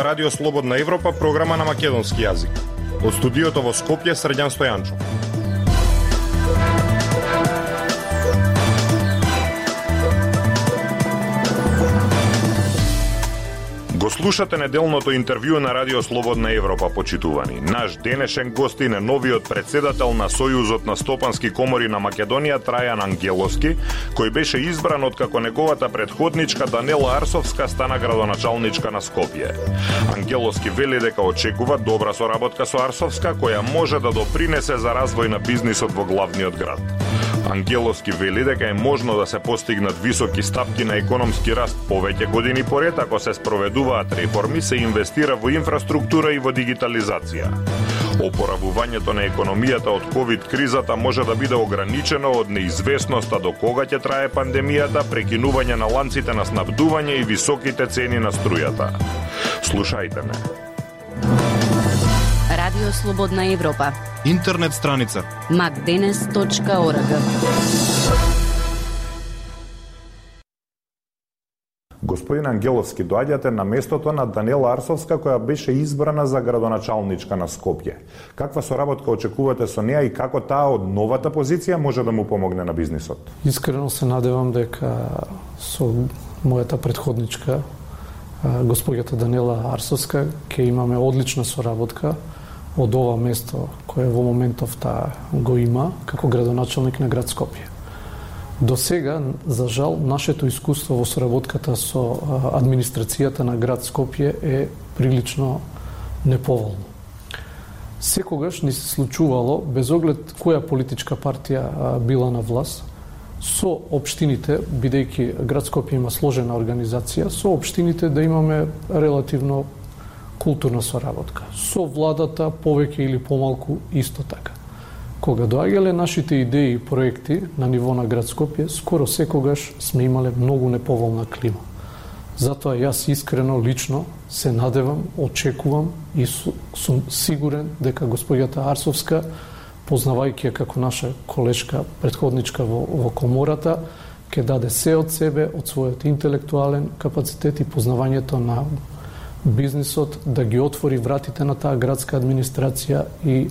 ова Радио Слободна Европа, програма на македонски јазик. Од студиото во Скопје, Срđан Слушате неделното интервју на Радио Слободна Европа, почитувани. Наш денешен гостин е новиот председател на Сојузот на стопански комори на Македонија Трајан Ангеловски, кој беше избран од како неговата предходничка Данела Арсовска стана градоначалничка на Скопје. Ангеловски вели дека очекува добра соработка со Арсовска, која може да допринесе за развој на бизнисот во главниот град. Ангеловски вели дека е можно да се постигнат високи стапки на економски раст повеќе години поред ако се спроведуваат реформи, се инвестира во инфраструктура и во дигитализација. Опоравувањето на економијата од ковид кризата може да биде ограничено од неизвестноста до кога ќе трае пандемијата, прекинување на ланците на снабдување и високите цени на струјата. Слушајте ме. Радио Слободна Европа. Интернет страница macdenes.org Господин Ангеловски, доаѓате на местото на Данела Арсовска, која беше избрана за градоначалничка на Скопје. Каква соработка очекувате со неа и како таа од новата позиција може да му помогне на бизнисот? Искрено се надевам дека со мојата предходничка, господјата Данела Арсовска, ќе имаме одлична соработка од ова место кое во моментов та го има како градоначалник на град Скопје. До сега, за жал, нашето искуство во соработката со администрацијата на град Скопје е прилично неповолно. Секогаш ни се случувало, без оглед која политичка партија била на власт, со општините, бидејќи град Скопје има сложена организација, со општините да имаме релативно културна соработка. Со владата повеќе или помалку исто така. Кога доаѓале нашите идеи и проекти на ниво на град Скопје, скоро секогаш сме имале многу неповолна клима. Затоа јас искрено лично се надевам, очекувам и сум сигурен дека господјата Арсовска, познавајќи ја како наша колешка предходничка во, во комората, ќе даде се од себе, од својот интелектуален капацитет и познавањето на бизнисот да ги отвори вратите на таа градска администрација и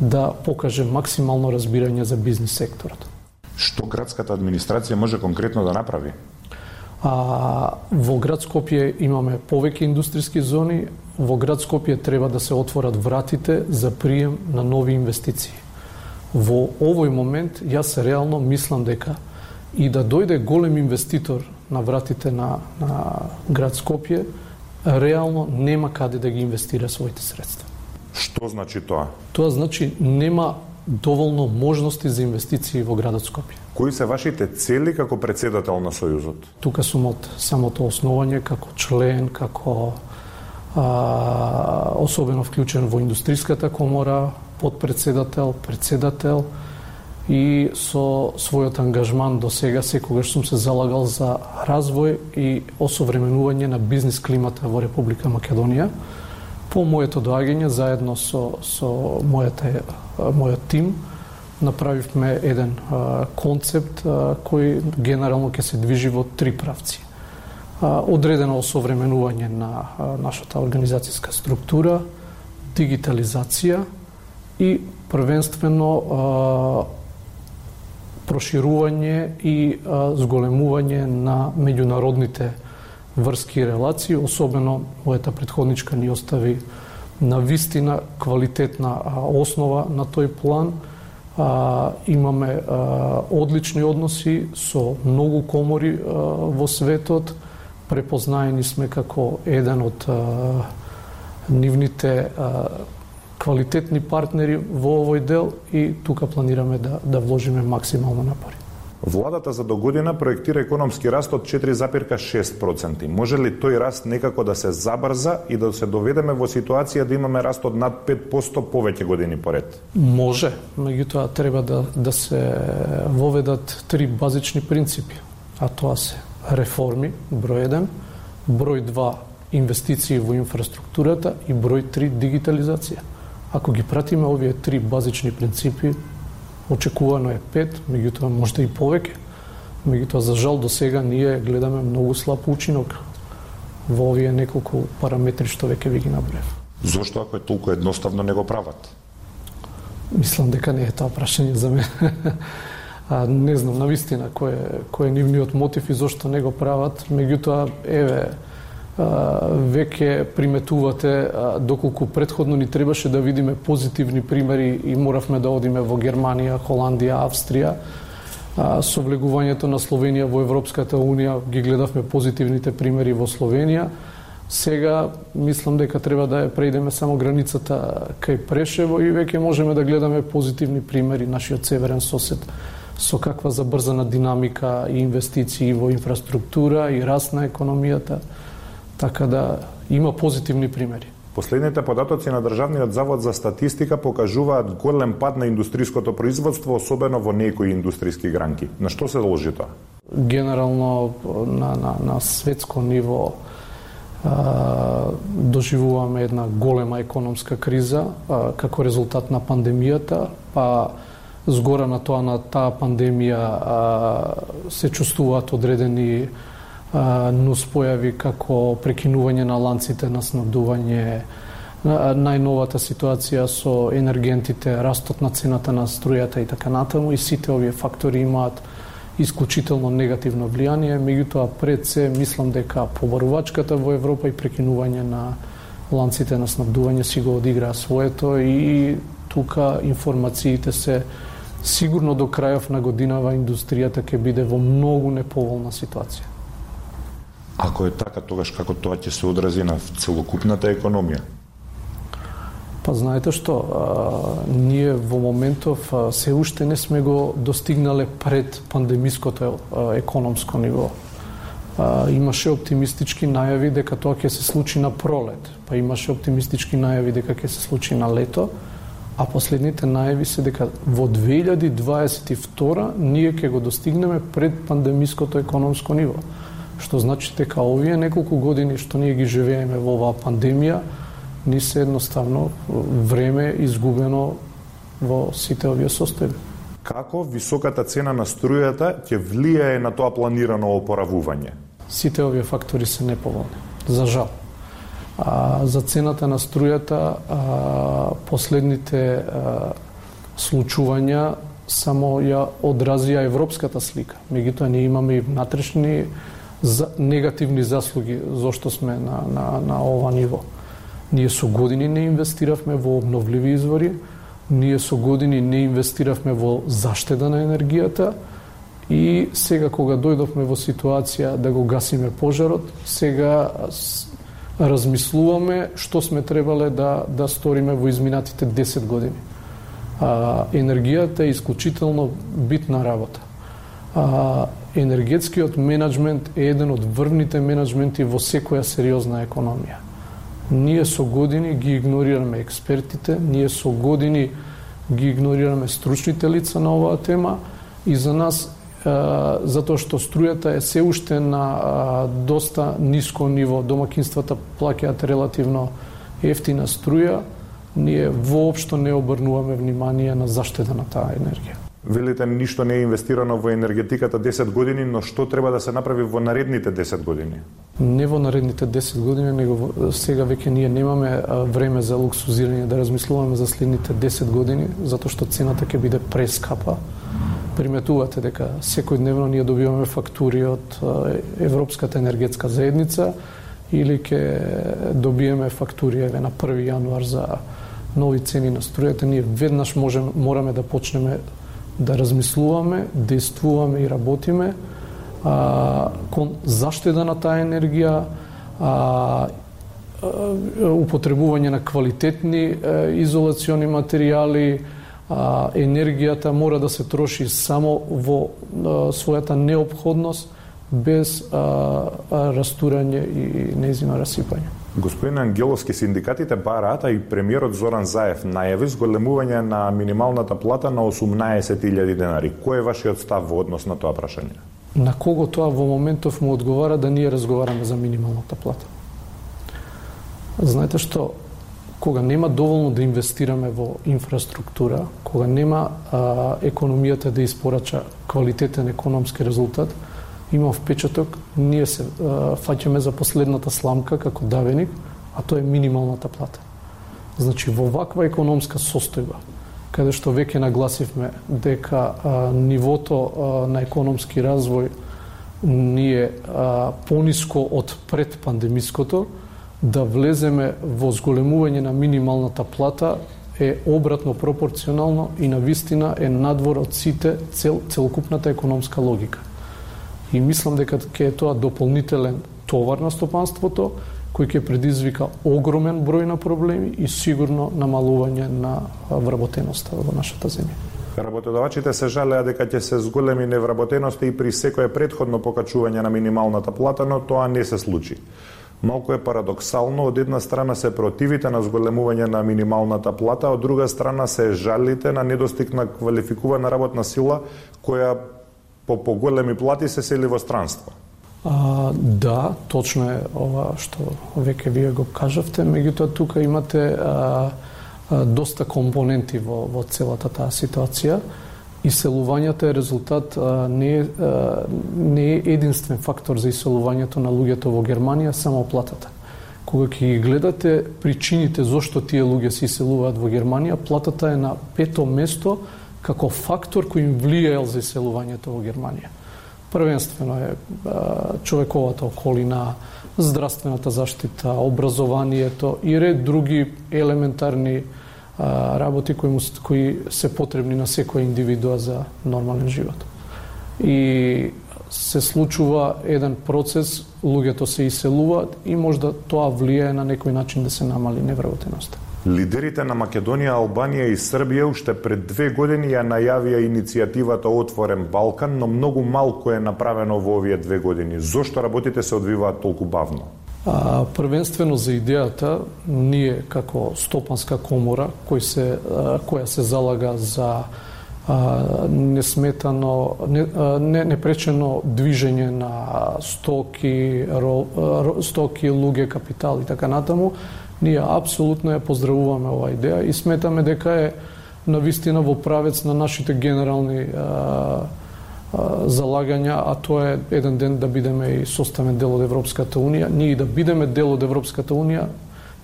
да покаже максимално разбирање за бизнис секторот. Што градската администрација може конкретно да направи? А, во град Скопје имаме повеќе индустријски зони, во град Скопје треба да се отворат вратите за прием на нови инвестиции. Во овој момент јас реално мислам дека и да дојде голем инвеститор на вратите на, на град Скопје, реално нема каде да ги инвестира своите средства. Што значи тоа? Тоа значи нема доволно можности за инвестиции во градот Скопје. Кои се вашите цели како председател на Сојузот? Тука сум од самото основање како член, како а, особено вклучен во индустријската комора, подпредседател, председател, и со својот ангажман до сега секогаш сум се залагал за развој и осовременување на бизнес климата во Република Македонија. По моето доаѓање заедно со со мојата мојот тим направивме еден а, концепт а, кој генерално ќе се движи во три правци. А, одредено осовременување на а, нашата организацијска структура, дигитализација и првенствено а, проширување и а, зголемување на меѓународните врски и релации, особено мојата предходничка ни остави на вистина квалитетна основа на тој план. А, имаме а, одлични односи со многу комори а, во светот. Препознаени сме како еден од а, нивните а, квалитетни партнери во овој дел и тука планираме да, да вложиме максимално напори. Владата за до година проектира економски раст од 4,6%. Може ли тој раст некако да се забрза и да се доведеме во ситуација да имаме раст од над 5% повеќе години поред? Може, меѓутоа треба да, да се воведат три базични принципи, а тоа се реформи, број 1, број 2 инвестиции во инфраструктурата и број 3 дигитализација. Ако ги пратиме овие три базични принципи, очекувано е пет, меѓутоа можда и повеќе. Меѓутоа, за жал, до сега ние гледаме многу слаб учинок во овие неколку параметри што веќе ви ги набрев. Зошто ако е толку едноставно не го прават? Мислам дека не е тоа прашање за мене. а, не знам на вистина кој е, кој е нивниот мотив и зошто не го прават. Меѓутоа, еве, веќе приметувате доколку предходно ни требаше да видиме позитивни примери и моравме да одиме во Германија, Холандија, Австрија. Со влегувањето на Словенија во Европската Унија ги гледавме позитивните примери во Словенија. Сега мислам дека треба да ја преидеме само границата кај Прешево и веќе можеме да гледаме позитивни примери нашиот северен сосед со каква забрзана динамика и инвестиции во инфраструктура и раст на економијата Така да има позитивни примери. Последните податоци на Државниот завод за статистика покажуваат голем пад на индустриското производство, особено во некои индустријски гранки. На што се должи тоа? Генерално на, на, на светско ниво а, доживуваме една голема економска криза а, како резултат на пандемијата, па згора на тоа на таа пандемија а, се чувствуваат одредени појави како прекинување на ланците на снабдување, најновата ситуација со енергентите, растот на цената на струјата и така натаму и сите овие фактори имаат исклучително негативно влијание, меѓутоа пред се мислам дека побарувачката во Европа и прекинување на ланците на снабдување си го одиграа своето и тука информациите се сигурно до крајов на годинава индустријата ќе биде во многу неповолна ситуација. Ако е така, тогаш како тоа ќе се одрази на целокупната економија? Па знаете што, а, ние во моментов а, се уште не сме го достигнале пред пандемиското а, економско ниво. А, имаше оптимистички најави дека тоа ќе се случи на пролет, па имаше оптимистички најави дека ќе се случи на лето, а последните најави се дека во 2022 ние ќе го достигнеме пред пандемиското економско ниво што значи дека овие неколку години што ние ги живееме во оваа пандемија, ни се едноставно време изгубено во сите овие состојби. Како високата цена на струјата ќе влијае на тоа планирано опоравување? Сите овие фактори се неповолни, за жал. А, за цената на струјата а, последните а, случувања само ја одразија европската слика. Меѓутоа ние имаме и внатрешни за негативни заслуги зошто сме на, на, на ова ниво. Ние со години не инвестиравме во обновливи извори, ние со години не инвестиравме во заштеда на енергијата и сега кога дојдовме во ситуација да го гасиме пожарот, сега размислуваме што сме требале да, да сториме во изминатите 10 години. А, енергијата е исклучително битна работа. А, енергетскиот менеджмент е еден од врвните менеджменти во секоја сериозна економија. Ние со години ги игнорираме експертите, ние со години ги игнорираме стручните лица на оваа тема и за нас затоа што струјата е се уште на доста ниско ниво, домакинствата плаќаат релативно ефтина струја, ние воопшто не обрнуваме внимание на заштеда на таа енергија. Велите ништо не е инвестирано во енергетиката 10 години, но што треба да се направи во наредните 10 години? Не во наредните 10 години, него сега веќе ние немаме време за луксузирање да размислуваме за следните 10 години, затоа што цената ќе биде прескапа. Приметувате дека секој дневно ние добиваме фактури од Европската енергетска заедница или ќе добиеме фактури еве на 1 јануар за нови цени на струјата, ние веднаш можем, мораме да почнеме да размислуваме, действуваме и работиме а, кон заштеда на таа енергија, а, употребување на квалитетни а, изолациони материјали, а, енергијата мора да се троши само во а, својата необходност без а, а, растурање и незино расипање. Господин Ангеловски, синдикатите бараат, а и премиерот Зоран Заев најави зголемување на минималната плата на 18.000 денари. Кој е вашиот став во однос на тоа прашање? На кого тоа во моментов му одговара да ние разговараме за минималната плата? Знаете што, кога нема доволно да инвестираме во инфраструктура, кога нема а, економијата да испорача квалитетен економски резултат, имам впечаток, ние се фаќаме за последната сламка како давеник, а тоа е минималната плата. Значи, во ваква економска состојба, каде што веќе нагласивме дека а, нивото а, на економски развој ние а, пониско од предпандемиското, да влеземе во зголемување на минималната плата е обратно пропорционално и на вистина е надвор од сите цел, целокупната економска логика. И мислам дека ќе е тоа дополнителен товар на стопанството, кој ќе предизвика огромен број на проблеми и сигурно намалување на вработеноста во нашата земја. Работодавачите се жалеа дека ќе се зголеми невработеноста и при секое предходно покачување на минималната плата, но тоа не се случи. Малку е парадоксално, од една страна се противите на зголемување на минималната плата, од друга страна се жалите на недостиг на квалификувана работна сила која по поголеми плати се сели во странство. А, да, точно е ова што веќе вие го кажавте, меѓутоа тука имате а, а, доста компоненти во, во целата таа ситуација. Иселувањето е резултат, а, не, е, а, не е единствен фактор за иселувањето на луѓето во Германија, само платата. Кога ќе ги гледате причините зошто тие луѓе се иселуваат во Германија, платата е на пето место како фактор кој им влијаел за иселувањето во Германија првенствено е човековата околина, здравствената заштита, образованието и ред други елементарни работи кои, кои се потребни на секоја индивидуа за нормален живот. И се случува еден процес, луѓето се иселуваат и можда тоа влијае на некој начин да се намали невработеноста. Лидерите на Македонија, Албанија и Србија уште пред две години ја најавија иницијативата Отворен Балкан, но многу малку е направено во овие две години. Зошто работите се одвиваат толку бавно? А, првенствено за идејата, ние како Стопанска комора, кој се, а, која се залага за а, несметано, не, не, непречено движење на стоки, ро, ро, стоки, луѓе, капитал и така натаму, Ние апсолутно ја поздравуваме оваа идеја и сметаме дека е на вистина во правец на нашите генерални а, а, залагања, а тоа е еден ден да бидеме и составен дел од Европската Унија. Ние да бидеме дел од Европската Унија,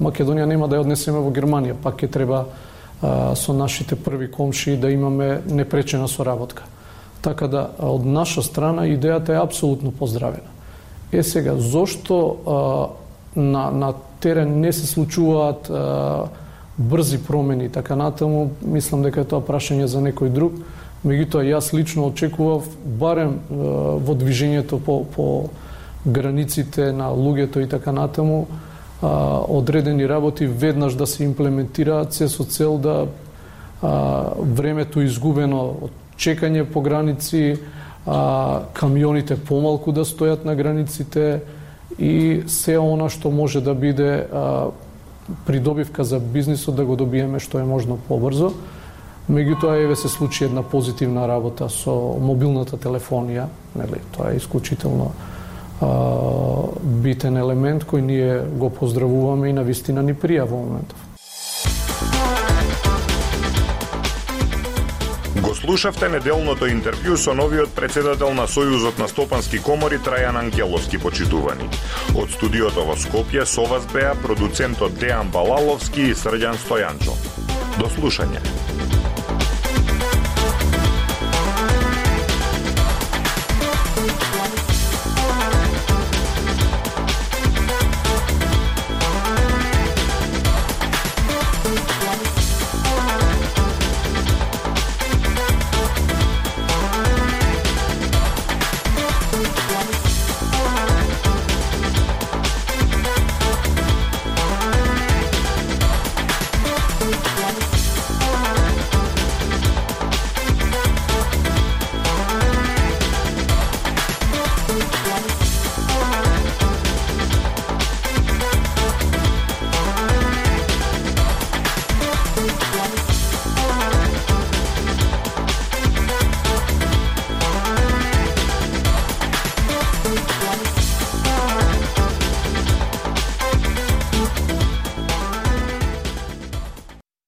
Македонија нема да ја однесеме во Германија, пак ќе треба а, со нашите први комши да имаме непречена соработка. Така да, од наша страна, идејата е апсолутно поздравена. Е сега, зошто а, на, на терен не се случуваат брзи промени така натаму, мислам дека е тоа прашање за некој друг. Меѓутоа јас лично очекував барем во движењето по, по границите на луѓето и така натаму одредени работи веднаш да се имплементираат се со цел да а, времето изгубено од чекање по граници, а, камионите помалку да стојат на границите, и се она што може да биде а, придобивка за бизнисот да го добиеме што е можно побрзо. Меѓутоа еве се случи една позитивна работа со мобилната телефонија, нели, тоа е исклучително а, битен елемент кој ние го поздравуваме и на вистина ни прија во моментов. Слушавте неделното интервју со новиот председател на Сојузот на стопански комори Трајан Ангеловски почитувани. Од студиото во Скопје со вас беа продуцентот Дејан Балаловски и Срđан Стојанчо. До слушање.